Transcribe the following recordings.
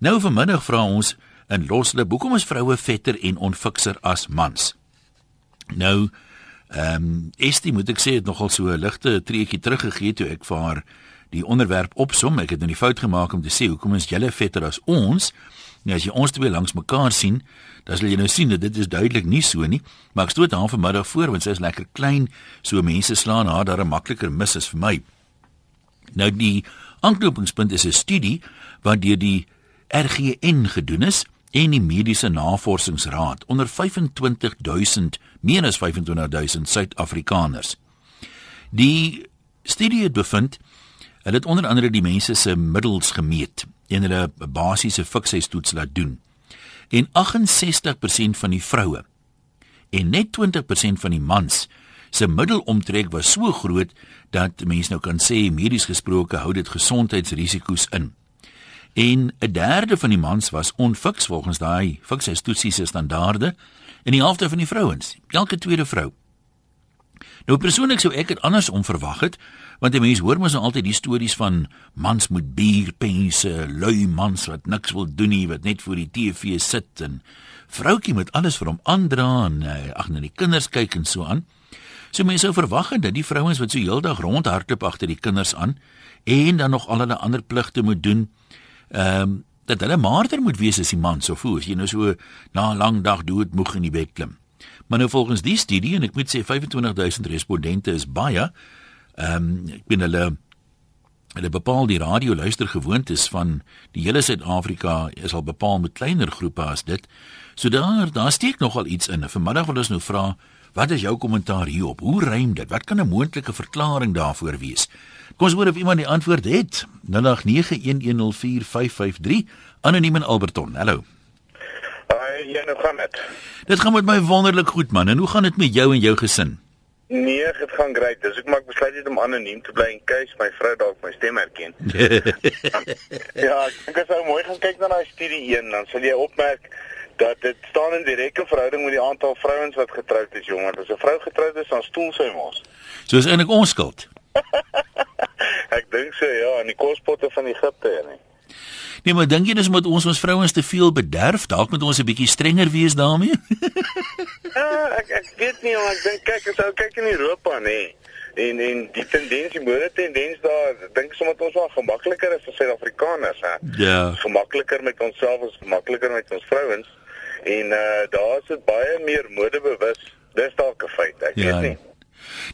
Nou vanmiddag vra ons in Loslip, hoekom is vroue vetter en onfikser as mans? Nou, ehm um, Estie moet ek sê het nogal so 'n ligte treetjie teruggegee toe ek vir haar die onderwerp opsom. Ek het nou die fout gemaak om te sê hoekom is julle vetter as ons? Nou as jy ons twee langs mekaar sien, dan sal jy nou sien dat dit is duidelik nie so nie. Maar ek stoot haar vanmiddag voor want sy is lekker klein, so mense slaan haar daar 'n makliker mis as vir my. Nou die aanknopingspunt is 'n studie wat deur die RGN gedoen is en die Mediese Navorsingsraad onder 25000 meer as 25000 Suid-Afrikaners. Die studie het bevind hulle het onder andere die mense se middels gemeet en hulle basiese fiksheidstoets laat doen. En 68% van die vroue en net 20% van die mans se middelomtrek was so groot dat mense nou kan sê medies gesproke hou dit gesondheidsrisiko's in. En 'n derde van die mans was onfiks volgens daai fiksheistoetsie se standaarde en die helfte van die vrouens, elke tweede vrou. Nou persoonlik sou ek dit anders onverwag het, want die mense hoor mos nou altyd die stories van mans met bierpense, lui mans wat niks wil doen nie, wat net voor die TV sit en vroutjie met alles vir hom aandra en eh, ag net die kinders kyk en so aan. So mense sou verwag dat die vrouens wat so heeldag rondhardloop agter die kinders aan en dan nog al hulle ander pligte moet doen, ehm um, dat hulle maarder moet wees as die man so voel as jy nou so na 'n lang dag dood moeg in die bed klim. Maar nou volgens die studie en ek moet sê 25000 respondente is baie ehm um, ek bin hulle hulle bepaal die radio luister gewoontes van die hele Suid-Afrika is al bepaal met kleiner groepe as dit. So daar daar steek nogal iets in. Vanmiddag wil ons nou vra Wat is jou kommentaar hierop? Hoe rym dit? Wat kan 'n moontlike verklaring daarvoor wees? Kom ons hoor of iemand die antwoord het. 0891104553 anoniem in Alberton. Hallo. Haai, jy nou gaan dit. Dit gaan met my wonderlik goed man. En hoe gaan dit met jou en jou gesin? Nee, dit gaan great. Dis ek maak besluit om anoniem te bly in case my vrou dalk my stem herken. ja, ek dink as jy mooi gaan kyk na daai studie 1, dan sal jy opmerk dat dit staan in direkte verhouding met die aantal vrouens wat getroud is, jong. As 'n vrou getroud is, dan stoel sy mos. So is eintlik onskuld. ek dink so ja, in die kospotte van Egipte, nee. Nee, maar dink jy dis omdat ons ons vrouens te veel bederf? Dalk moet ons 'n bietjie strenger wees daarmee? ja, ek ek weet nie, maar ek dink kyk as ou kyk in Europa, nê. Nee en en die tendens die mode tendens daar dink sommer ons wel gemakliker is vir Suid-Afrikaners hè. Ja. Gemakliker met onsself is gemakliker met ons vrouens en uh daar is dit baie meer modebewus. Dis dalk 'n feit, ek ja. weet nie.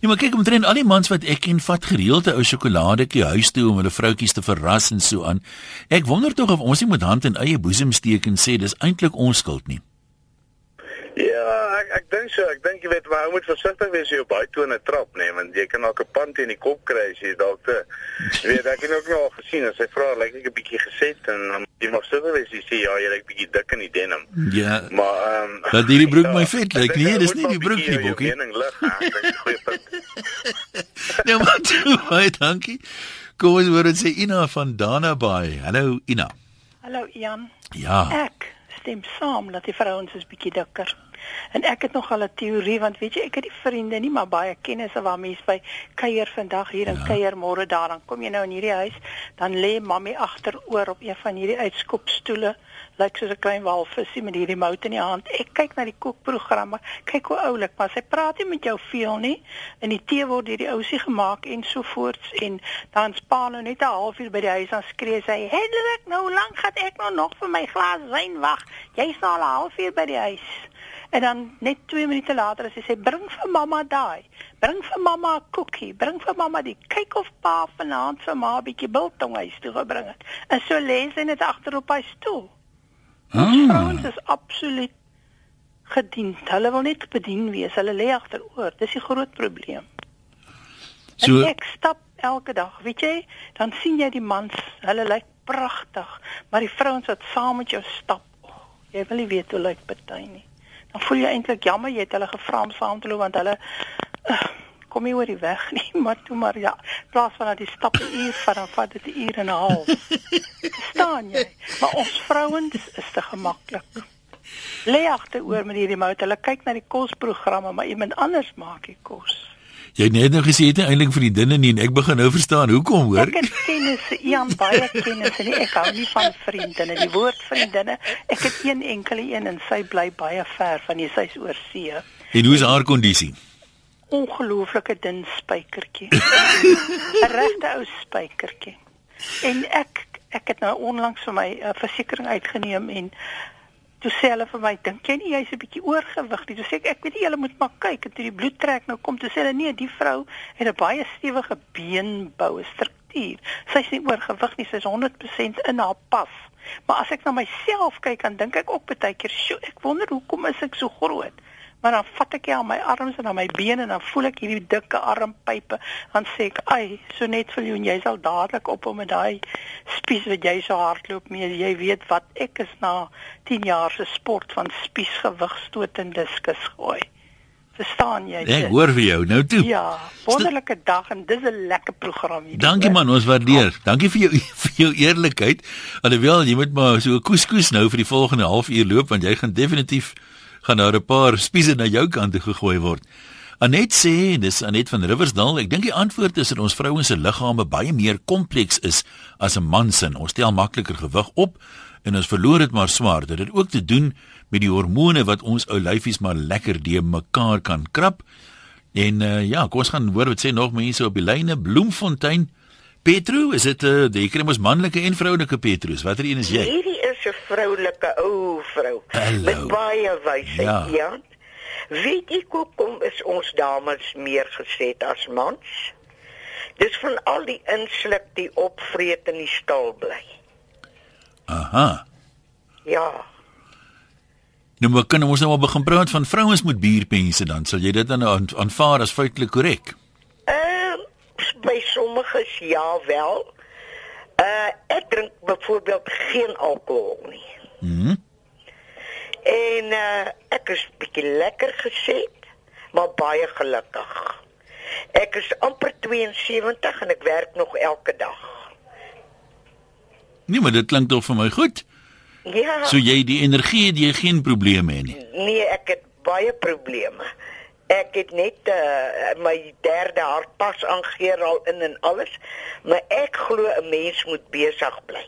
Ja, maar kyk omtrent al die mans wat ek ken vat gereelde ou sjokoladetjie huis toe om hulle vroutjies te verras en so aan. Ek wonder tog of ons nie met hand in eie boesem steek en sê dis eintlik onskuld nie. Ja, ek ek dink so, ek dink jy weet maar ou moet versigtig wees jy op baie tone trap, nê, nee, want jy kan dalk 'n pand in die kop kry as jy dalk te jy weet ek het ook nog gesien as hy vra lyk ek 'n bietjie geset en dan jy mag sê wees jy sê ja, jy lyk bietjie dik in die denim. Ja. Maar ehm um, Dat hierdie broek ja, my vet lyk. Nee, dis nie die broek nie, Bokkie. Mening lig, ek goeie punt. Nee, maar toe, baie dankie. Kom ons hoor dit sê Ina van Dana Bay. Hallo Ina. Hallo Ian. Ja. Ek stem saam dat die vrouens is bietjie dikker. En ek het nog al 'n teorie want weet jy ek het die vriende nie maar baie kennisse waar mense by kuier vandag hier en ja. kuier môre daar dan kom jy nou in hierdie huis dan lê mammy agteroor op een van hierdie uitskopstoele lyk soos 'n klein walvisie met hierdie mout in die hand. Ek kyk na die kookprogramme, kyk hoe oulik, maar sy praat nie met jou veel nie. In die tee word hierdie ousie gemaak en so voorts en dan spaal nou net 'n halfuur by die huis dan skree sy, "Hendrik, nou lank gaan ek nou nog vir my glas wyn wag. Jy's nou al 'n halfuur by die huis." En dan net 2 minute later as sy sê, "Bring vir mamma daai. Bring vir mamma 'n koekie. Bring vir mamma die kyk of pa vanaand vir ma 'n bietjie biltong huis toe gebring het." En so lê sy net agter op haar stoel. Ah. Vrouens is absoluut gedien. Hulle wil net bedien wees. Hulle lê agteroor. Dis die groot probleem. So en ek stap elke dag, weet jy, dan sien jy die mans, hulle lyk pragtig, maar die vrouens wat saam met jou stap, oh, jy wil nie weet hoe lyk party nie. Dan voel jy eintlik jammer jy het hulle gevra om saam te loop want hulle uh, kom nie oor die weg nie, maar toe maar ja, plaas van dat die stap 'n uur van dan vat dit 'n uur en 'n half. Staan jy? Maar ons vrouens is te gemaklik. Lê agteroor met hierdie mout. Hulle kyk na die kosprogramme, maar iemand anders maak die kos. Jy het net nou gesê jy het eintlik vriendinne nie en ek begin nou verstaan hoekom hoor. Ek het kennisse, Ian baie kennisse en ek hou nie van vriendinne. Die woord vriendinne, ek het een enkele een en sy bly baie ver van die sy's oor see. En hoe is haar kondisie? Ongelooflike dun spykertjie. 'n Regte ou spykertjie. En ek ek het nou onlangs vir my uh, versekering uitgeneem en toe sê hulle vir my, "Dink jy nie jy's 'n bietjie oorgewig nie?" Toe sê ek, "Ek weet nie, julle moet maar kyk en toe die bloed trek nou kom toe sê hulle, "Nee, die vrou het 'n baie stewige beenboue struktuur. Sy's nie oorgewig nie, sy's 100% in haar pas." Maar as ek na myself kyk, dan dink ek ook baie keer, "Sjoe, ek wonder hoekom is ek so groot?" Maar dan vat ek jou aan my arms en aan my bene en dan voel ek hierdie dikke armpype. Dan sê ek, "Ai, so net vir jou en jy sal dadelik op om met daai spies wat jy so hardloop mee. Jy weet wat ek is na 10 jaar se sport van spiesgewig stoot en diskus gooi." Verstaan jy dit? Ek hoor vir jou nou toe. Ja, wonderlike dag en dis 'n lekker program hier. Dankie man, ons waardeer. Dankie vir jou vir jou eerlikheid. Alhoewel jy moet maar so 'n koeskoes nou vir die volgende halfuur loop want jy gaan definitief gaan daar 'n paar spiese na jou kant toe gegooi word. Anet sê, dis Anet van Riversdal, ek dink die antwoord is dat ons vrouens se liggame baie meer kompleks is as 'n man se. Ons stel makliker gewig op en ons verloor dit maar swaar. Dit het ook te doen met die hormone wat ons ou lyfies maar lekker de mekaar kan krap. En uh, ja, kom ons gaan hoor wat sê nog mense op die lyne Bloemfontein. Petro, is dit uh, die kry mos manlike en vroulike Petrus? Watter een is jy? Hierdie 'n vroulike ou vrou Hallo. met baie wysheid, Ja. ja. ja. Weet jy hoekom is ons dames meer geset as mans? Dis van al die insluk die opvreet in die stal bly. Aha. Ja. Nou maar kan ons nou maar begin praat van vrouens met bierpense dan. Sal jy dit dan aan- aanvaar as feitelik korrek? Ehm by sommiges ja wel. Uh ek drink byvoorbeeld geen alkohol nie. Mhm. En uh ek is bietjie lekker geset, maar baie gelukkig. Ek is amper 72 en ek werk nog elke dag. Nee, maar dit klink tog vir my goed. Ja. So jy die energie het jy geen probleme nie. Nee, ek het baie probleme. Ek het net uh, my derde hartpas aangeheer al in en alles, maar ek glo 'n mens moet besig bly.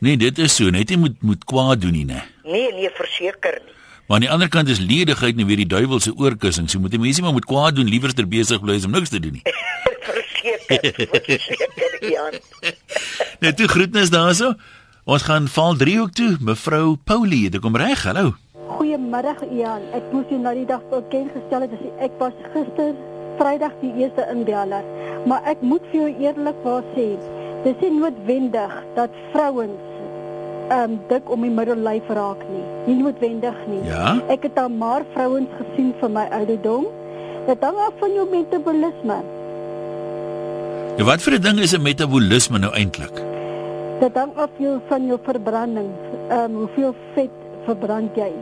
Nee, dit is so, net jy moet moet kwaad doen nie, né? Nee, nee, verseker nie. Maar aan die ander kant is ledigheid nou weer die duiwel se oorkussing. So moet die mense maar moet kwaad doen liewer ter besig bly as om niks te doen nie. verseker, verseker, Jan. Net toe groetnis daarso. Ons gaan val 3 ook toe. Mevrou Paulie, dit kom reg. Hallo. Goeiemiddag Ian. Ek moes jou nou die dag bekend gestel het. dis- Ek was gister Vrydag die eerste inbeller. Maar ek moet vir jou eerlikwaar sê, dis nie noodwendig dat vrouens um, dik om die middellyf raak nie. Nie noodwendig nie. Ja? Ek het al maar vrouens gesien van my ouderdom. Dit hang af van jou metabolisme. Ja, wat vir 'n ding is 'n metabolisme nou eintlik? Dit hang af jou van jou verbranding. Um, hoeveel vet verbrand jy?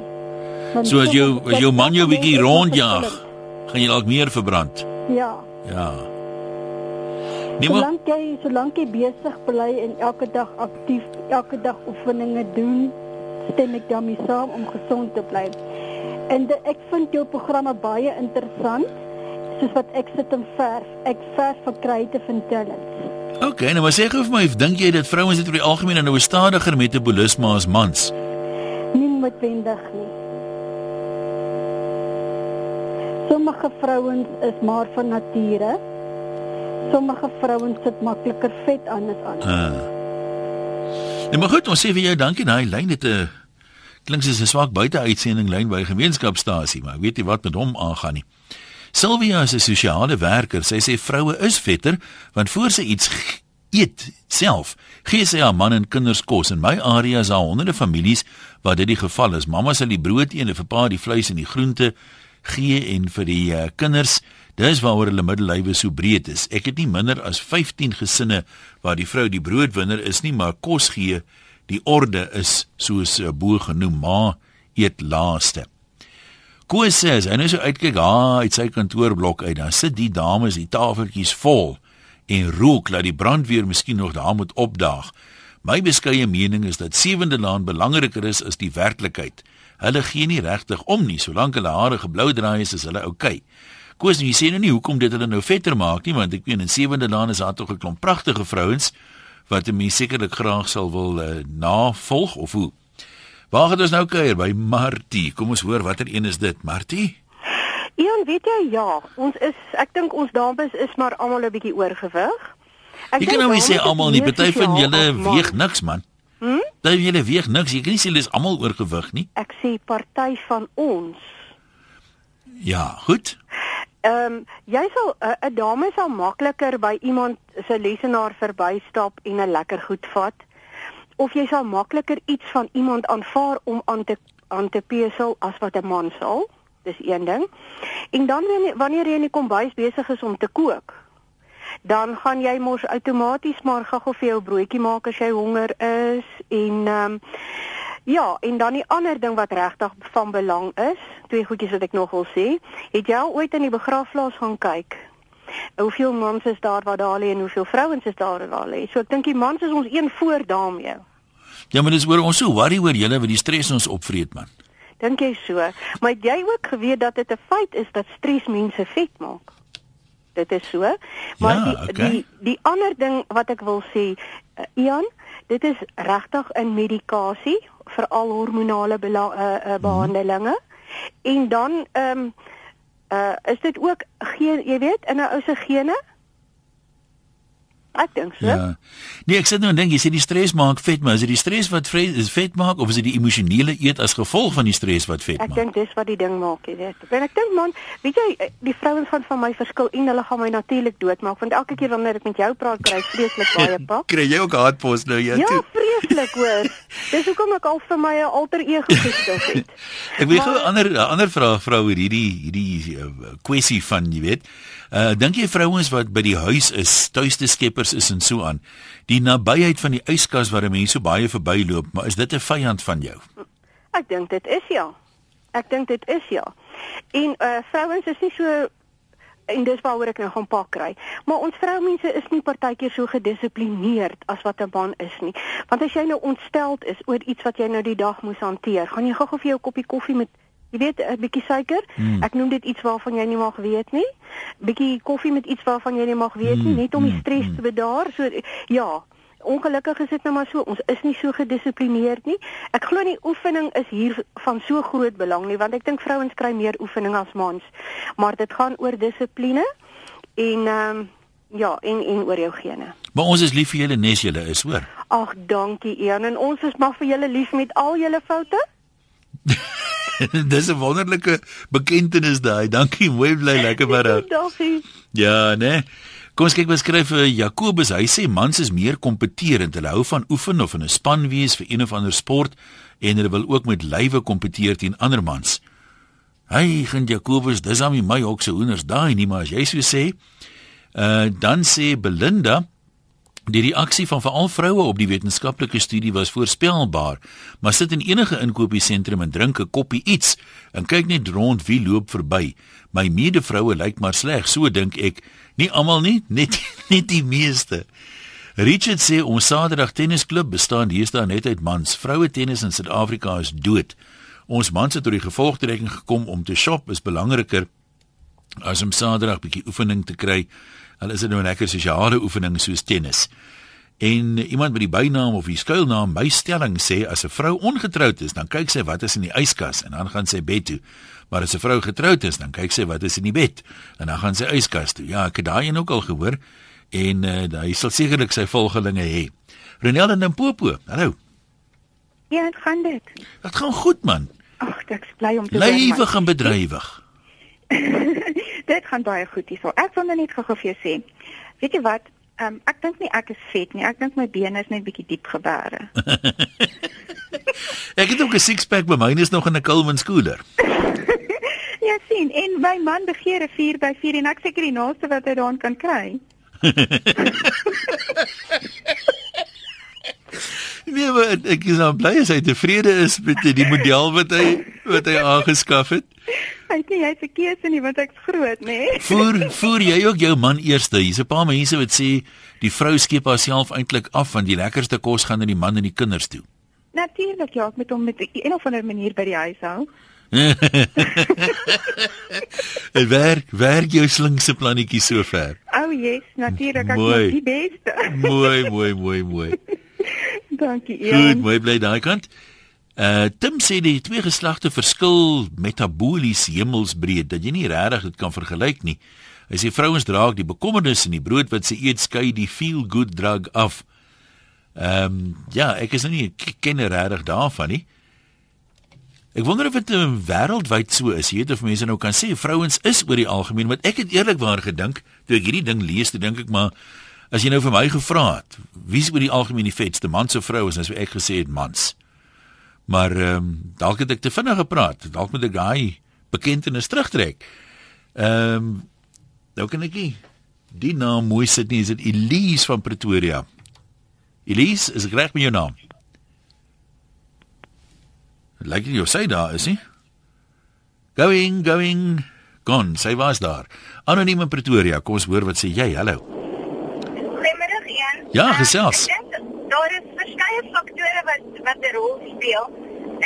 So as jou as jou man jou bietjie rondjaag, gaan jy dalk meer verbrand. Ja. Ja. Nee maar Solank jy solank jy besig bly en elke dag aktief elke dag oefeninge doen, stem ek daarmee saam om gesond te bly. En de, ek vind jou programme baie interessant, soos wat ek sit en verf. Ek verf vir creative intelligence. Okay, nou maar sê gou vir my, dink jy dat vrouens het oor die algemeen nou 'n stadiger metabolisme as mans? Nie noodwendig nie. Sommige vrouens is maar van nature. Sommige vrouens sit makliker vet aan as ander. Uh. Nee, maar goed, ons sê vir jou dankie. Daai lyn het 'n klink soos 'n swak buiteuitsending lyn by gemeenskapstasie, maar weet nie wat met hom aangaan nie. Sylvia is 'n sosiale werker. Sy sê vroue is vetter want voor sy iets eet self, gee sy haar man en kinders kos. In my area is daar honderde families waar dit die geval is. Mamma sal die brood eet en vir pa die vleis en die groente gee en vir die uh, kinders Dis waaroor hulle middellywe so breed is. Ek het nie minder as 15 gesinne waar die vrou die broodwinner is nie, maar kos gee. Die orde is soos uh, bo genoem, ma eet laaste. Koos sê as hy nou so uitkyk, ah, uit sy kantoorblok uit, dan sit die dames die tafeltjies vol en rook dat die brandweer miskien nog daar moet opdaag. My beskeie mening is dat sewende laan belangriker is as die werklikheid. Hulle gee nie regtig om nie, solank hulle hare geblou draai is, is hulle oukei. Okay. Koos, jy sê nou nie hoekom dit hulle nou vetter maak nie, want ek weet in sewende laan is daar tog 'n klomp pragtige vrouens wat 'n mens sekerlik graag sal wil uh, navolg of hoe. Waar gaan ons nou kuier by Martie? Kom ons hoor watter een is dit, Martie? Ian, weet jy ja, ons is ek dink ons dames is maar almal 'n bietjie oorgewig. Ek kan nou nie sê almal nie, party van julle weeg niks man. Hm? Party van julle weeg niks. Jy kan nie sê hulle is almal oorgewig nie. Ek sê party van ons. Ja, goed. Ehm um, jy sal 'n uh, dame sal makliker by iemand se lesenaar verbystap en 'n lekker goed vat of jy sal makliker iets van iemand aanvaar om aan te aan te pesel as wat 'n man sal. Dis een ding. En dan wanneer jy in die kombuis besig is om te kook, dan gaan jy mos outomaties maar gou-gou vir jou broodjie maak as jy honger is en ehm um, Ja, en dan die ander ding wat regtig van belang is, twee goedjies wat ek nog wil sê, het jy al ooit in die begrafplaas gaan kyk? Hoeveel mans is daar wat daar lê en hoeveel vrouens is daar wat daar lê? So ek dink die mans is ons een voor daarmee. Ja, maar dis oor ons so worry oor julle wat die stres ons opvreet man. Dink jy so? Maar het jy ook geweet dat dit 'n feit is dat stres mense vet maak? Dit is so. Maar ja, die okay. die die ander ding wat ek wil sê, uh, Ian, dit is regtig in medikasie veral hormonale bela- uh, uh, behandelinge. Mm -hmm. En dan ehm um, uh is dit ook geen jy weet in 'n ou se gene? Ek dink so. Ja. Nee, ek sit nou en dink jy sê die stres maak vet, maar is dit die stres wat vet maak of is dit die emosionele eet as gevolg van die stres wat vet Ek maak? dink dis wat die ding maak, jy weet. En ek dink man, weet jy, die vrouens gaan van my verskil en hulle gaan my natuurlik doodmaak want elke keer wanneer ek met jou praat, kry ek vreeslik baie pak. Kry jy ook haatpos nou ja? Ja, toe? vreeslik hoor. Dis hoekom ek al vir my 'n alter ego gestig het. Ek wil gou 'n ander ander vraag vra oor hierdie hierdie uh, kwessie van jy weet. Uh dink jy vrouens wat by die huis is, tuiste skeppers is en so aan, die nabyheid van die yskas waar mense so baie verbyloop, maar is dit 'n vyand van jou? Ek dink dit is ja. Ek dink dit is ja. En uh vrouens is nie so en dis waaroor ek nou gaan pak kry. Maar ons vroumense is nie partykeer so gedissiplineerd as wat 'n man is nie. Want as jy nou ontsteld is oor iets wat jy nou die dag moes hanteer, gaan jy gou-gou vir jou koppie koffie met jy weet 'n bietjie suiker. Mm. Ek noem dit iets waarvan jy nie mag weet nie. Bietjie koffie met iets waarvan jy nie mag weet nie, Mm, net om die mm, stres mm. te bedaar. So ja, ongelukkig is dit nou maar so. Ons is nie so gedissiplineerd nie. Ek glo nie oefening is hier van so groot belang nie, want ek dink vrouens kry meer oefening as mans. Maar dit gaan oor dissipline en ehm um, ja, en en oor jou gene. Maar ons is lief vir julle nes julle is, hoor. Ag, dankie Ian. En ons is maar vir julle lief met al julle foute. Dis 'n wonderlike bekentenis daai. Dankie, mooi bly lekker middag. Dankie. Ja, né? Kom ons kyk wat skryf vir Jakobus. Hy sê mans is meer kompeterend. Hulle hou van oefen of in 'n span wees vir een of ander sport en hulle wil ook met lywe kompeteer teen ander mans. Hy gaan Jakobus, dis aan my ook se hoenders daai nie, maar as jy so sê, uh dan sê Belinda Die reaksie van veral vroue op die wetenskaplike studie was voorspelbaar, maar sit in enige inkopiesentrum en drink 'n koppie iets en kyk net rond wie loop verby. My medevroue lyk maar sleg, so dink ek. Nie almal nie, net net die meeste. Richard sê ons Saterdag tennisklub bestaan hiersta net uit mans. Vroue tennis in Suid-Afrika is dood. Ons mans het tot die gevolgtrekking gekom om te shop is belangriker as om Saterdag bietjie oefening te kry. Hulle is dit nou 'n lekker sosiale oefening soos tennis. En iemand met die bynaam of die skuilnaam by stelling sê as 'n vrou ongetroud is, dan kyk sy wat is in die yskas en dan gaan sy bed toe. Maar as 'n vrou getroud is, dan kyk sy wat is in die bed en dan gaan sy yskas toe. Ja, ek het daai een ook al gehoor en uh, hy sal sekerlik sy volgelinge hê. Renel en Limpopo. Hallo. Ja, dit gaan dit. Dit gaan goed man. Ag, ek's bly om te hoor. Lywig en bedrywig. dit gaan baie goed hierso. Ek wil net gou-gou vir jou sê. Weet jy wat? Ehm um, ek dink nie ek is vet nie. Ek dink my bene is net bietjie diep gebare. Ek het ook 'n six-pack by myne is nog in 'n Coleman skooler. ja, sien. En my man begeer 'n 4 by 4 en ek seker die naaste wat hy daaraan kan kry. Nee, maar ek is nou bly as hy tevrede is met die model wat hy wat hy aangeskaf het. Hy sê hy se keuse nie want ek's groot, nê? Nee? Voer voer jy ook jou man eerste. Hier's 'n paar mense wat sê die vrou skep haarself eintlik af van die lekkerste kos gaan aan die man en die kinders toe. Natuurlik ja, ek moet hom met een of ander manier by die huis hou. En werk, werk jou slinkse plannetjie so ver. O, oh, yes, natuurlik, ek is die beste. Mooi, mooi, mooi, mooi. Dankie, Goed, Ian. mooi bly daai kant. Uh Tim sê die twee geslagte verskil metabolies hemelsbreed dat jy nie regtig dit kan vergelyk nie. Hy sê vrouens dra die bekommernis in die brood wat sy eet skei die feel good drug af. Ehm um, ja, ek is nou nie 'n kenner regtig daarvan nie. Ek wonder of dit wêreldwyd so is. Jy weet of mense nou kan sê vrouens is oor die algemeen, want ek het eerlikwaar gedink toe ek hierdie ding lees, toe dink ek maar as jy nou vir my gevra het, wie is oor die algemeen die vetste, mans of vrouens, dan sou ek gesê het mans. Maar ehm um, dalk het ek te vinnig gepraat. Dalk moet ek daai bekentenis terugtrek. Ehm um, nou kan ek nie die naam mooi sit nie. Is dit Elise van Pretoria? Elise, is ek reg met jou naam? Lyk of sy daar is nie. Going, going, gone. Sy was daar. Anoniem in Pretoria. Kom ons hoor wat sê jy. Hallo. Ian. Ja, Uh, gesels. Ek dink daar is verskeie faktore wat wat 'n rol speel.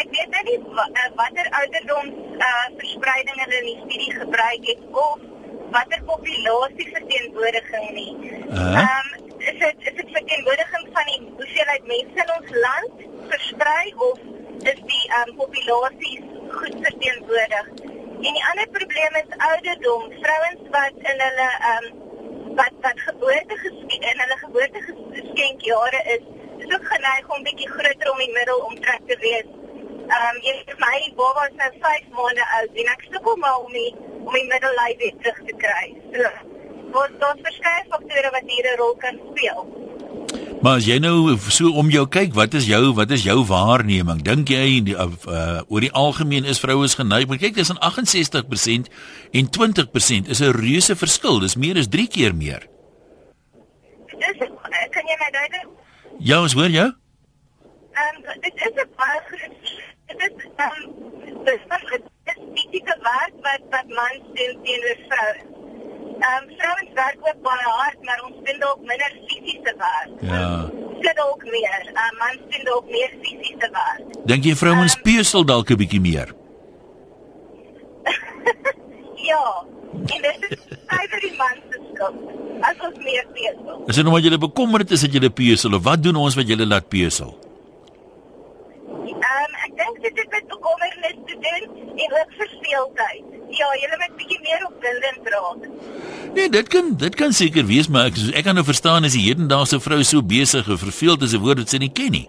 Ek weet nou nie uh, watter ouderdoms uh, verspreiding hulle in die studie gebruik het of watter populasie verteenwoordiging nie. Uh-huh. Ehm is dit is dit verteenwoordiging van die hoeveelheid mense in ons land versprei of is die ehm um, populasies goed verteenwoordig? En die ander probleem is ouderdom. Vrouens wat in hulle ehm um, wat wat geboorte geskenk in hulle geboorte geskenk jare is, is ook geneig om bietjie groter om die middel omtrek te wees. Ehm um, jy my baba is nou 5 maande oud en ek sukkel maar om die om die middellyf weer terug te kry. So, daar's verskeie faktore wat hier 'n rol kan speel. Maar as jy nou so om jou kyk, wat is jou wat is jou waarneming? Dink jy die, uh, uh, oor die algemeen is vroue geneig? Maar kyk, dis in 68% en 20% is 'n reuse verskil. Dis meer as 3 keer meer. Dis eh, kan jy my duidelik Ja, ons hoor jou. Ehm um, dit is 'n baie groot dit is ehm um, dis dit is fisieke werk wat wat mans doen teenoor vrouens. Ehm um, vrouens werk ook baie hard, maar ons doen dalk minder fisiese werk. Ja. Dit dalk meer. Ehm um, mans doen dalk meer fisiese werk. Dink jy vrouens pesel dalk 'n bietjie meer? Ja. En dit is baie die man se skuld. As ons meer besig. Is dit omdat jy bekommerd is dat jy pesel of wat doen ons wat jy laat pesel? Ehm um, ek dink dit het met bekommernis te doen en ook verspeeldheid. Ja, jy moet bietjie meer opwindend raak. Nee, dit kan dit kan seker wees, maar ek ek kan nou verstaan as die hedendaagse vrou so besig en verveeld is 'n woord wat sy nie ken nie.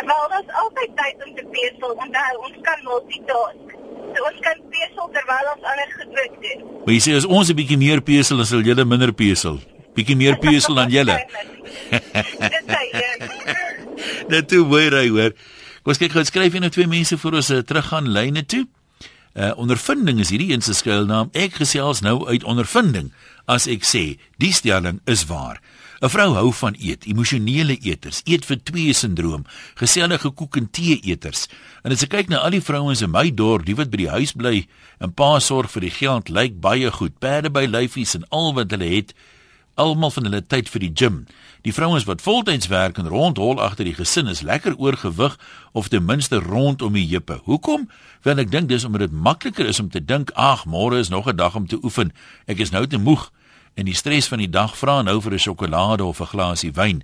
Wel, daar's altyd tyd om te besel. Onthou, ons kan multitask. So ons kan besel terwyl ons ander goed ook doen. Maar jy sê as ons 'n bietjie meer pesel, dan sal julle minder pesel. Bietjie meer pesel dan julle. Dis hy. Net toe mooi ry hoor. Kom kyk gou, skryf jy nou twee mense voor ons uh, teruggaan lyne toe. Uh ondervinding is hierdie een se skuilnaam. Ek gesels nou uit ondervinding as ek sê die stelling is waar. 'n Vrou hou van eet, emosionele eters, eet vir twee sindroom, gesellige koek en tee eters. En as ek kyk na al die vrouens in my dorp, die wat by die huis bly en pa sorg vir die geld, lyk baie goed. Perde by lyfies en al wat hulle het, almal van hulle tyd vir die gim. Die vrouens wat voltyds werk en rondhol agter die gesin is lekker oorgewig of ten minste rondom die heupe. Hoekom? Want ek dink dis omdat dit makliker is om te dink, "Ag, môre is nog 'n dag om te oefen. Ek is nou te moeg." En die stres van die dag vra nou vir 'n sjokolade of 'n glasie wyn.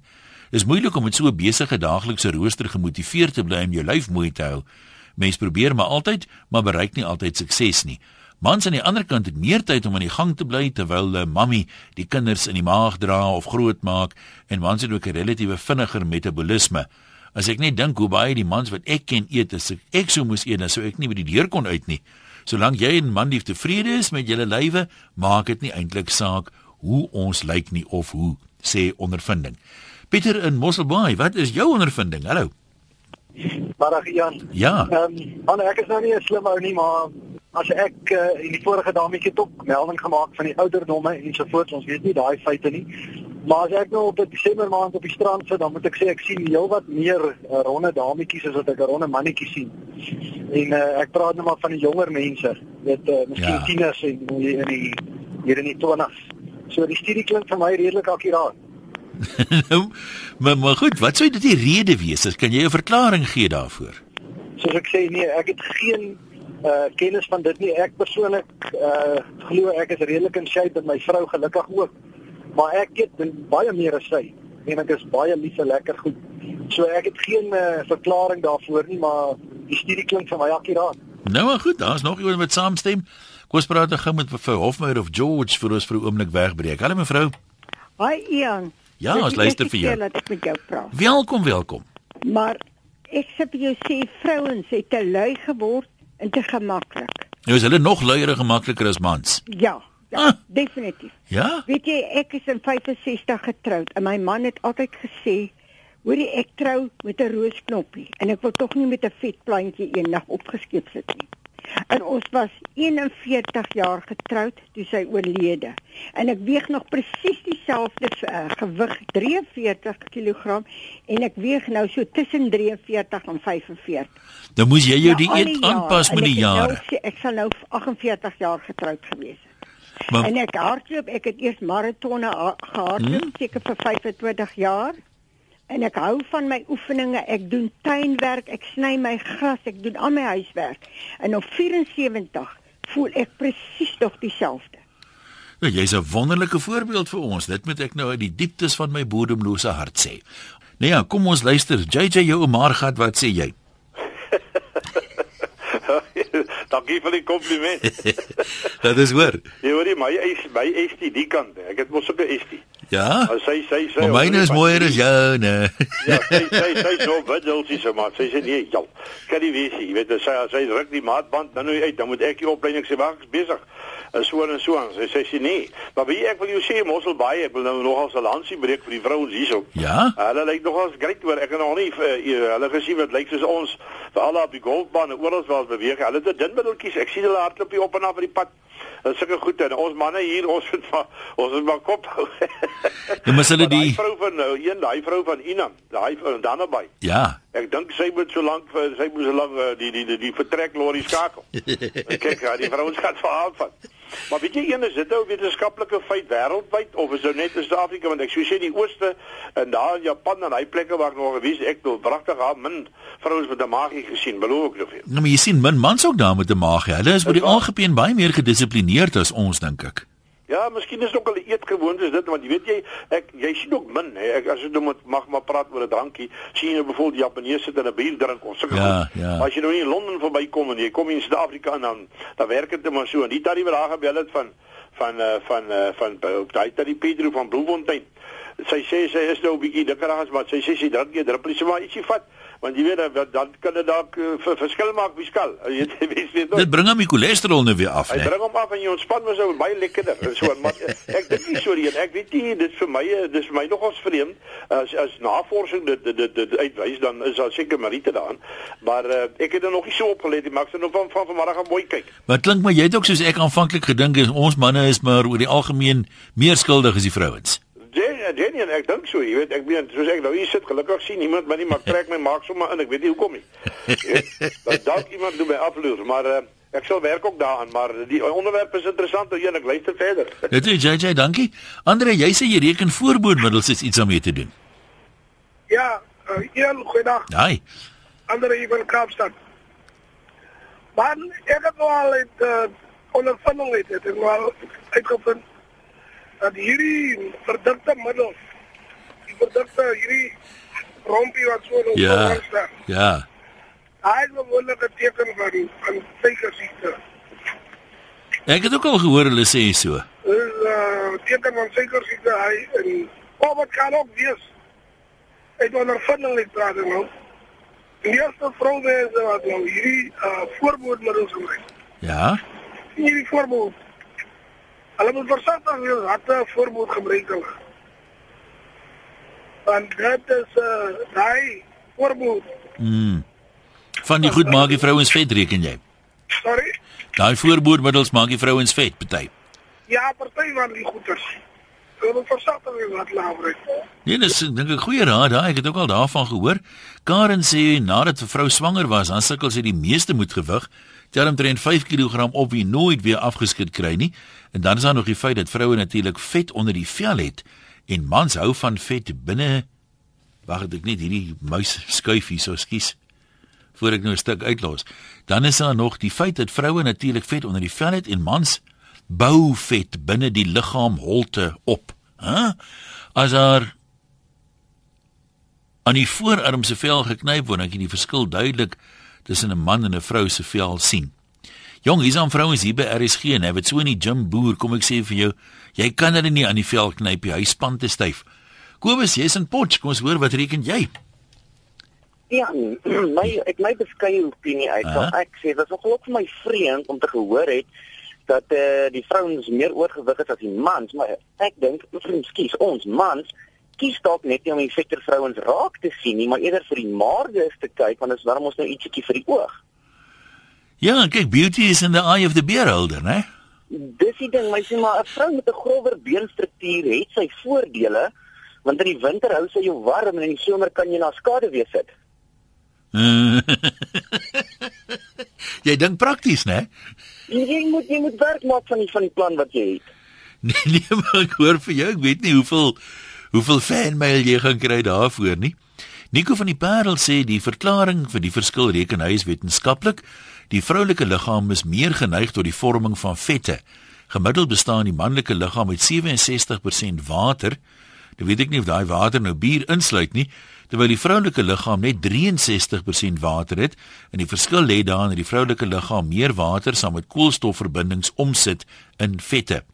Dis moeilik om met so 'n besige daaglikse rooster gemotiveerd te bly om jou lyf mooi te hou. Mens probeer maar altyd, maar bereik nie altyd sukses nie. Mans aan die ander kant het meer tyd om aan die gang te bly terwyl hulle mammie die kinders in die maag dra of grootmaak en mans het ook 'n relatiewe vinniger metabolisme. As ek net dink hoe baie die mans wat ek ken eet, as ek, ek sou moes eet, dan sou ek nie by die deur kon uit nie. Solank jy en man lief tevrede is met julle lywe, maak dit nie eintlik saak hoe ons lyk nie of hoe sê ondervinding. Pieter in Mosselbaai, wat is jou ondervinding? Hallo. Middag Jan. Ja. Ehm um, man, ek is nou nie 'n slim ou nie, maar as ek uh, in die vorige dametjie het ook melding gemaak van die ouderdomme ensovoorts, ons weet nie daai feite nie. Maar as ek nou op 'n Desember maand op die strand sit, dan moet ek sê ek sien heelwat meer uh, ronde dametjies as wat ek ronde mannetjie sien. En uh, ek praat nou maar van die jonger mense, weet uh, miskien Ja. tieners en in die, hier in die 20s. So die studie klink vir my redelik akkuraat. nou, maar maar goed, wat sou dit die rede wees? Kan jy 'n verklaring gee daarvoor? Soos ek sê, nee, ek het geen uh kennis van dit nie. Ek persoonlik uh glo ek is redelik in shape en my vrou gelukkig ook. Maar ek eet baie meer as sy. En ek is baie lief vir lekker goed. So ek het geen uh, verklaring daarvoor nie, maar die studie klink vir my akkuraat. Nou maar goed, daar's nog iemand wat saamstem. Kom ons praat gou met mevrou Hofmeyer of George vir ons vir 'n oomblik wegbreek. Hallo mevrou. Hi Ian. Ja, ons luister vir jou. Laat ek met jou praat. Welkom, welkom. Maar ek sê vir jou sê vrouens het te lui geword en te gemaklik. Nou is hulle nog luier en gemakliker as mans. Ja, ja, ah. definitief. Ja? Weet jy, ek is in 65 getroud en my man het altyd gesê Hoorie ek trou met 'n roosknoppie en ek wil tog nie met 'n vetplantjie eendag opgeskep sit nie. En ons was 41 jaar getroud toe sy oorlede. En ek weeg nog presies dieselfde uh, gewig, 43 kg en ek weeg nou so tussen 43 en 45. Dan moes jy jou nou, dieet aanpas met die jare. Nou, ek sal nou 48 jaar getroud gewees het. Maar, en ek hardloop, ek het eers maratonne gehardloop, hmm? seker vir 25 jaar en ek hou van my oefeninge. Ek doen tuinwerk, ek sny my gras, ek doen al my huiswerk. En op 74 voel ek presies nog dieselfde. Nou, jy's 'n wonderlike voorbeeld vir ons. Dit moet ek nou uit die dieptes van my bodemlose hart sê. Nee ja, kom ons luister. JJ jou Omar gat, wat sê jy? Dankie vir die kompliment. Dit is hoor. Jy hoor my is my STD kant. Ek het mos ook 'n STD. Ja. Maar sy sy sy. Maar myne is mooier as joune. ja, sy sy sy so widdeltjie so maar. Sy sê nee, ja. Kan nie wees nie. Jy weet sy sy ruk die maatband nou uit, dan moet ek die opleiding sê wag, ek's besig. En so en so aan. Sy sê sy nee. Maar wie ek wil jou sê Mossel baie, ek wil nou nogal 'n lansie breek vir die vrouens hierso. Ja. Hulle lyk nogal great hoor. Ek het nog nie uh, hulle gesien wat lyk soos ons vir al op die golfbaan en oral waar ons beweeg. Hulle het 'n dun middeltjies. Ek sien hulle hardloop hier op en af op die pad. Dit is sulke goed en ons manne hier ons het maar ons het maar kop hou. Ja, maar hulle die vrou van nou, een daai vrou van Inam, daai van Danabai. Ja. Ek dink sy moet so lank sy moet so lank eh, die die die, die vertrek lorry skakel. kyk, ja, die vrouens gaan verhaal van. Maar weet jy een is dit nou 'n wetenskaplike feit wêreldwyd of is dit net in Suid-Afrika want ek sou sê die ooste en daar in Japan en hy plekke waar ek nog gewees ek het pragtig haar min vrouens met 'n magie gesien beloof ek vir. Nou maar jy sien min mans ook daar met 'n magie. Hulle is oor die algemeen baie meer gedissiplineerd as ons dink ek. Ja, miskien is ook al 'n eetgewoonte is dit want jy weet jy ek jy sien ook min hè. Ek as jy nou moet mag maar praat oor 'n drankie. Sien jy byvoorbeeld Japaneese sit in 'n bier drink of sulke ja, ja. as jy nou in Londen verbykom en jy kom in Suid-Afrika en dan dan werk dit maar so. En die tariewe daar gebel het van van uh, van uh, van op daai tariewe Pedro van Bloemfontein sy sê sy is nou 'n bietjie dikker as wat sy sê sy drink jy druppeltjie maar ietsie vat want jy weet dat dan kan dit dalk uh, verskil maak wie skal. Jy weet weet dit bring hom die cholesterol nou weer af hy bring hom af en jy ontspan mos ou baie lekkerder so maar ek dink nie so die ek weet nie dit vir my dis vir my nogals vreemd. As as navorsing dit dit dit, dit uitwys dan is daar seker Marite daarin maar uh, ek het er nog nie so opgelet maar ek sê nou van van vanmiddag gaan mooi kyk. Maar klink maar jy het ook soos ek aanvanklik gedink is ons manne is maar oor die algemeen meer skuldig as die vrouens Jenny en ek dink so, jy weet, ek weet soos ek nou hier sit, gelukkig sien niemand my nie, maar trek my maak sommer in, ek weet nie hoekom nie. Dat dalk iemand doen my afloer, maar uh, ek sal werk ook daaraan, maar die onderwerp is interessant, een, ek luister verder. Dit is JJ, dankie. Andre, jy sê jy reken voorboedmiddels is iets om mee te doen. Ja, uh, een goeiedag. Haai. Andre hier van Kaapstad. Maar ek het nou al uit uh, ondervinding het, het ek nou al uitgevind dat hierdie verdikte middels die verdikte hierdie rompie wat so op ja, staan. Ja. Hy is 'n wonderlike teken van van suikersiekte. Ek het ook al gehoor hulle sê so. Dis 'n uh, teken van suikersiekte hy en oh, wat kan ook wees. Ek wil ondervinding net praat nou. Die eerste vrou is wat nou hierdie uh, voorbehoedmiddels gebruik. Ja. Hierdie voorbehoed Hulle moet versigtig wees wat 'n voorbeeld gebruik hulle. Want dit is 'n uh, daai voorbeeld. Mm. Van die goed maak die vrouens vet reken jy? Sorry. Daai voorboedmiddels maak die vrouens vet, party. Ja, party van die goeters. Hulle versigtig wees wat gebruik. Nee, dis dink ek goeie raad daai. Ek het ook al daarvan gehoor. Karen sê nadat 'n vrou swanger was, dan sukkel sy die meeste met gewig tel omtrent 5 kg op wie nooit weer afgeskit kry nie. En dan is daar nog die feit dat vroue natuurlik vet onder die vel het en mans hou van vet binne Wag ek net hierdie muis skuif hier so skuis. voor ek nou 'n stuk uitlos. Dan is daar nog die feit dat vroue natuurlik vet onder die vel het en mans bou vet binne die liggaam holte op. Hæ? Huh? As daar aan die voorarm se vel geknyp word, dan kan jy die verskil duidelik tussen 'n man en 'n vrou se vel sien. Jong, hier's aan vrouens hier by RSG en hy het so in die gym boer, kom ek sê vir jou, jy kan hulle nie aan die vel knyp nie, hy span te styf. Kobus, jy's in Potch, kom ons hoor wat reken jy? Ja, my ek my beskeie opinie uit. Uh -huh. Ek sê dit is nogal vir my vreemd om te gehoor het dat eh uh, die vrouens meer oorgewig is as die mans, maar ek dink, ekskuus, ons mans kies dalk net nie om die vetter vrouens raak te sien nie, maar eerder vir die maardes te kyk want dit is waarom ons nou ietsiekie vir die oog. Ja, kyk, beauty is in the eye of the beholder, né? Dis die ding, my sê maar 'n vrou met 'n grower beenstruktuur het sy voordele, want in die winter hou sy jou warm en in die somer kan jy na skade wees sit. jy dink prakties, né? Jy moet jy moet werk maak van die van die plan wat jy het. Nee, nee, maar ek hoor vir jou, ek weet nie hoeveel hoeveel fanmail jy gaan kry daarvoor nie. Nico van die Parel sê die verklaring vir die verskil reken hy is wetenskaplik. Die vroulike liggaam is meer geneig tot die vorming van vette. Gemiddeld bestaan die manlike liggaam uit 67% water. Nou weet ek nie of daai water nou bier insluit nie, terwyl die vroulike liggaam net 63% water het en die verskil lê daarin dat die vroulike liggaam meer water saam met koolstofverbindings omsit in vette.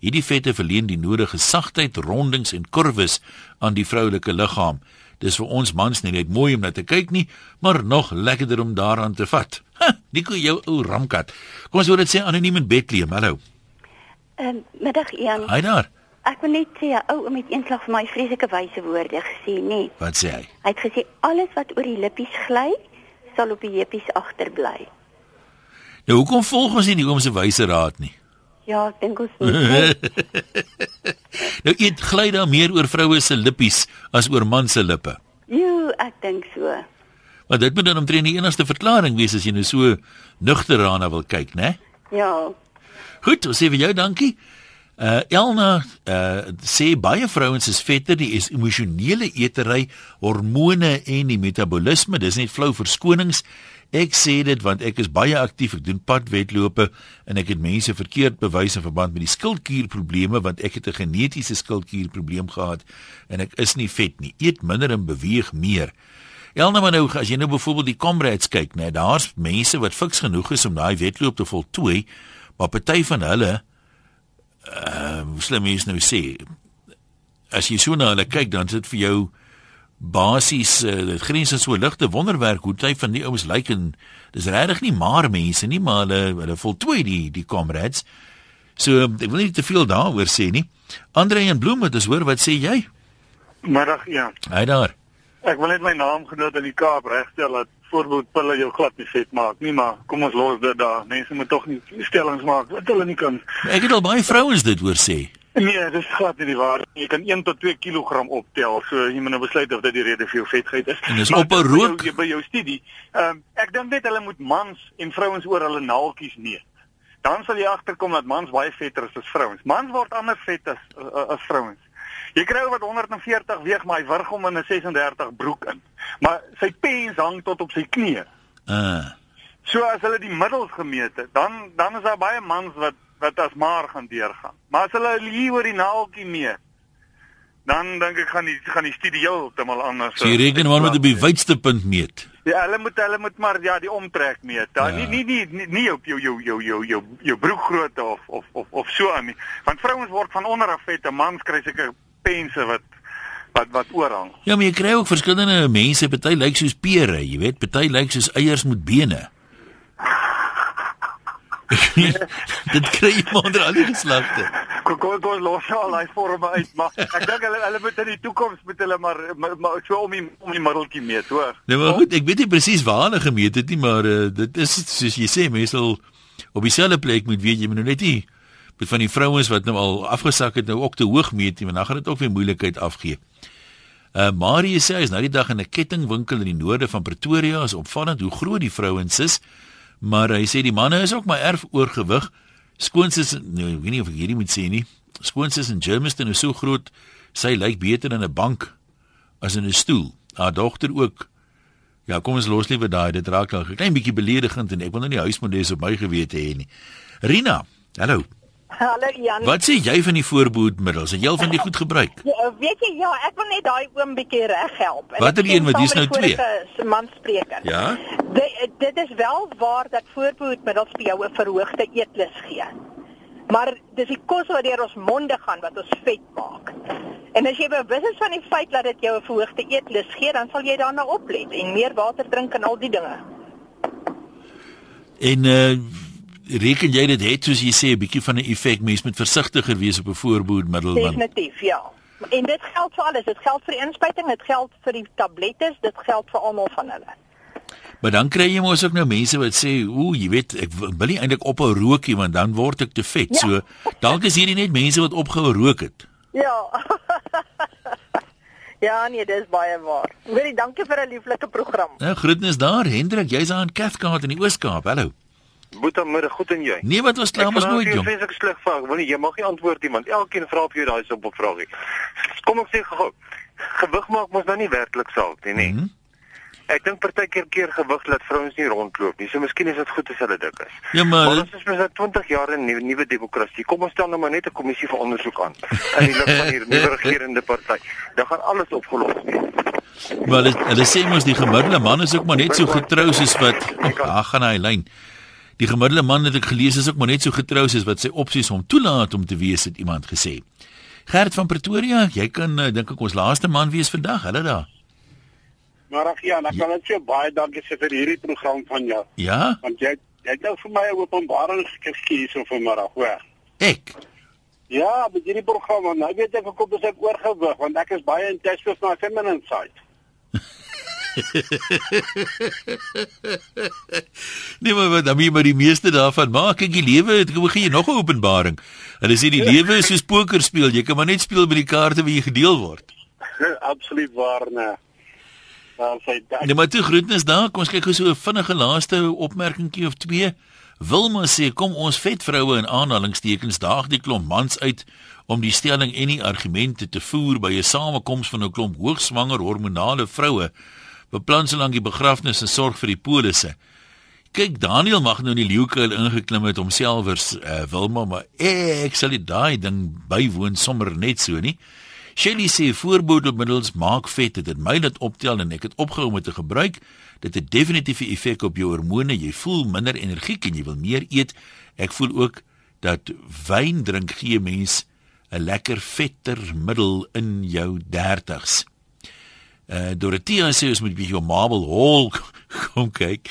Hierdie vette verleen die nodige sagtheid, rondings en kurwes aan die vroulike liggaam. Dis vir ons mans nie net mooi om na te kyk nie, maar nog lekkerder om daaraan te vat. Ha, Nico jou ou ramkat. Kom ons hoor dit sê anoniem in Bethlehem. Hallo. Ehm um, middag Ian. Haai daar. Ek wil net sê ou om met eenslag vir my vreeslike wyse woorde gesê, nê. Wat sê hy? Hy het gesê alles wat oor die lippies gly, sal op die heupies agterbly. Nou hoekom volg ons nie die oom se wyse raad nie? Ja, ek dink ons moet. nou eet gly daar meer oor vroue se lippies as oor man se lippe. Jo, ek dink so. Maar dit moet dan omtrent die enigste verklaring wees as jy nou so nugter daarna wil kyk, né? Ja. Goed, ons sê vir jou dankie. Uh Elna uh sê baie vrouens is vetter, die is emosionele eetery, hormone en die metabolisme, dis net flou verskonings. Ek sê dit want ek is baie aktief, ek doen padwedlope en ek het mense verkeerd bewys in verband met die skildklierprobleme want ek het 'n genetiese skildklierprobleem gehad en ek is nie vet nie. Eet minder en beweeg meer. Elna maar nou as jy nou byvoorbeeld die comrades kyk, né, daar's mense wat fiks genoeg is om daai wedloop te voltooi, maar party van hulle uh slim is nou sê as jy so na hulle kyk dan sit vir jou basies uh, dit grense so ligte wonderwerk hoe jy van die ouens lyk en dis regtig nie maar mense nie maar hulle hulle voltooi die die comrades so ek wil nie te veel daaroor sê nie Andre en Bloem het ons hoor wat sê jy Middag ja Hy daar Ek wil net my naamgenoot in die Kaap regstel dat voorbeeldpille jou glad nie vet maak nie, maar kom ons los dit daar. Mense moet tog nie stellings maak wat hulle nie kan. Ek het al baie vrouens dit hoor sê. Nee, dis glad nie die waarheid. Jy kan 1 tot 2 kg optel, so jy moet nou besluit of dit die rede vir jou vetheid is. En dis maar op 'n rook by jou, by jou studie. Ehm um, ek dink net hulle moet mans en vrouens oor hulle naaltjies meet. Dan sal jy agterkom dat mans baie vetter is as vrouens. Mans word anders vet as uh, as vrouens. Jy kry wat 140 weeg, maar hy wurg hom in 'n 36 broek in. Maar sy pens hang tot op sy knie. Uh. So as hulle die middels gemeet het, dan dan is daar baie mans wat wat as maar gaan deurgaan. Maar as hulle hier oor die naaltjie meet, dan dink ek gaan die gaan die studie heeltemal anders. Jy reken maar met die wydste punt meet. Ja, hulle moet hulle moet maar ja, die omtrek meet. Dan ja. nie nie nie nie, nie op jou jou jou jou jou jou broekgrootte of of of of so aan nie. Want vrouens word van onder af vet, 'n man kry seker pense wat wat wat oorhang. Ja, maar jy kry ook verskillende mense, party lyk soos pere, jy weet, party lyk soos eiers met bene. dit kry jy onder al die geslagte. Kom kom kom los al daai forme uit, maar ek dink hulle hulle moet in die toekoms met hulle maar maar so om die om die middeltjie meet, hoor. Nee, maar goed, ek weet nie presies waar hulle gemeet het nie, maar uh, dit is soos jy sê, mense sal op dieselfde plek moet weet jy moet nou net nie met van die vrouens wat nou al afgesak het nou ook te hoog meet nie, want dan gaan dit ook weer moeilikheid afgee. Uh Marie sê hy is nou die dag in 'n kettingwinkel in die noorde van Pretoria, is opvallend hoe groot die vrouens is maar hy sê die manne is ook maar erg oorgewig. Skoonsis, nou ek weet nie of ek hierdie moet sê nie. Skoonsis in Germiston is so groot, sy lyk beter in 'n bank as in 'n stoel. Haar dogter ook Ja, kom ons los liewe daai, dit raak al 'n klein bietjie beledigend en ek wil nou nie huismoeders op my gewete hê nie. Rina, hallo. Hallo Jan. Wat sê jy van die voorbehoedmiddels? Het jy al van die goed gebruik? Ja, weet jy ja, ek wil net daai oom bietjie reghelp. Wat er een wat dis nou twee? Se man spreker. Ja. Dit dit is wel waar dat voorbehoedmiddels vir jou 'n verhoogde eetlus gee. Maar dis die kos wat deur ons monde gaan wat ons vet maak. En as jy bewus is van die feit dat dit jou 'n verhoogde eetlus gee, dan sal jy daarna oplet en meer water drink en al die dinge. En uh reken jy dit het soos jy sê 'n bietjie van 'n effek mens moet versigtiger wees op 'n voorbehoedmiddel want Definitief, ja. En dit geld vir alles. Dit geld vir die inspuiting, dit geld vir die tablettes, dit geld vir almal van hulle. Maar dan kry jy mos ook nou mense wat sê, "Ooh, jy weet, ek wil nie eintlik ophou rook nie want dan word ek te vet." Ja. So, dalk is hierdie net mense wat opgehou rook het. Ja. ja, nee, dis baie waar. Hoorie, dankie vir 'n lieflike program. Nou, groetnis daar, Hendrik, jy's aan Cathcart in die Oos-Kaap. Hallo. Goeiemiddag, goed en jy? Nee, wat was klaar mos nooit jong. Ek ek sleg vraag, want jy mag nie antwoord nie, want elkeen vra vir jou daai so 'n vraagie. Kom ek sê gou, gewig maak mos nou nie werklik saak nie, nee. Mm -hmm. Ek dink partykeer keer gewig laat vrouens nie rondloop nie. So miskien is dit goed as hulle dik is. Ja, maar ons is mos nou 20 jaar in nuwe nuwe demokrasie. Kom ons stel nou maar net 'n kommissie vir ondersoek aan in die lig van hier nuwe regerende party. Dan gaan alles opgelos wees. Maar hulle hulle sê mos die gemiddelde man is ook maar net so getrou soos wat Ag, gaan hy lyn. Die gemiddelde man het ek gelees is ook maar net so getrou soos wat sy opsies hom toelaat om te wees, het iemand gesê. Gert van Pretoria, jy kan uh, dink ek ons laaste man wees vandag, hulle daar. Maar ag ja, dan kan ek sê baie dankie sê vir hierdie program van jou. Ja. Want jy jy het nou vir my 'n openbaring gegee hier so vanmiddag, hoor. Ek. Ja, met hierdie program, nou weet ek ek kom besit oorgewig want ek is baie intensief met my feminine side. nee maar dan moet jy maar die meeste daarvan maak. Kyk, die lewe het begin jy nog 'n openbaring. Hulle sê die lewe is soos poker speel. Jy kan maar net speel met die kaarte wat jy gedeel word. Absoluut waar, nee. Dan sê. Nee, maar toe groetnis daar. Kom ons kyk gou so 'n vinnige laaste opmerkingkie of twee. Wilma sê kom ons vet vroue in aanhalingstekens daag die klomp mans uit om die stelling en die argumente te voer by 'n samekoms van 'n klomp hoogswanger hormonale vroue beplan solank die begrafnis en sorg vir die polisse. Kyk, Daniel mag nou in die leeukuil ingeklim het homselfers uh, Wilma, maar ek sal dit daai ding bywoon sommer net so nie. Shelly sê voorbehoedmiddels maak vet, dit het my laat optel en ek het opgehou dit te gebruik. Dit het definitief 'n effek op jou hormone. Jy voel minder energiek en jy wil meer eet. Ek voel ook dat wyn drink gee mens 'n lekker vetter middel in jou 30s. Uh Dorothea sê ons moet 'n bietjie op Marble Hall kom kyk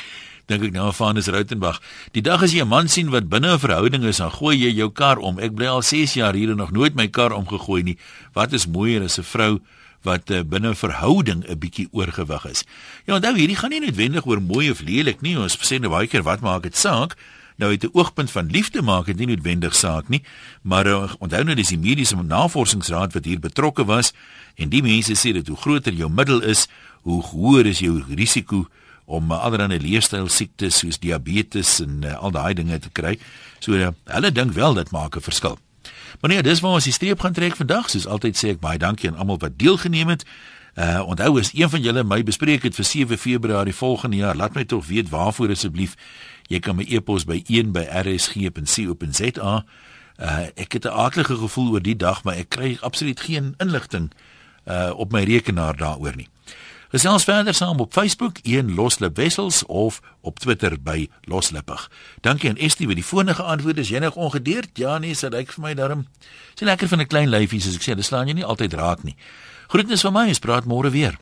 dink ek nou aan Vanus Rautenbach. Die dag as jy 'n man sien wat binne 'n verhouding is, dan gooi jy jou kar om. Ek bly al 6 jaar hier en nog nooit my kar omgegooi nie. Wat is mooier as 'n vrou wat uh, binne 'n verhouding 'n bietjie oorgewig is? Ja, onthou hierdie gaan nie noodwendig oor mooi of lelik nie. Ons sê nou baie keer wat maak dit saak? Nou uit 'n oogpunt van liefde maak dit nie noodwendig saak nie, maar uh, onthou nou dis die mediese navorsingsraad wat hier betrokke was en die mense sê dat hoe groter jou middel is, hoe hoër is jou risiko om uh, allerlei leefstyl siektes soos diabetes en uh, al daai dinge te kry. So uh, hulle dink wel dit maak 'n verskil. Maar nee, dis waar ons die streep gaan trek vandag. Soos altyd sê ek baie dankie aan almal wat deelgeneem het. Uh onthou as een van julle my bespreek het vir 7 Februarie volgende jaar, laat my tog weet waarvoor asseblief. Jy kan my e-pos by 1@rsg.co.za. Uh ek het 'n aardige gevoel oor die dag, maar ek kry absoluut geen inligting uh op my rekenaar daaroor nie. Gesels verder saam op Facebook, een Loslip Wessels of op Twitter by Loslippig. Dankie aan Estie vir die vorige antwoorde. Is jy nog ongedeerd? Ja nee, sy lyk vir my darm. Sy lekker van 'n klein lyfie, soos ek sê, dit slaan jy nie altyd raak nie. Groetnis van my, ons praat môre weer.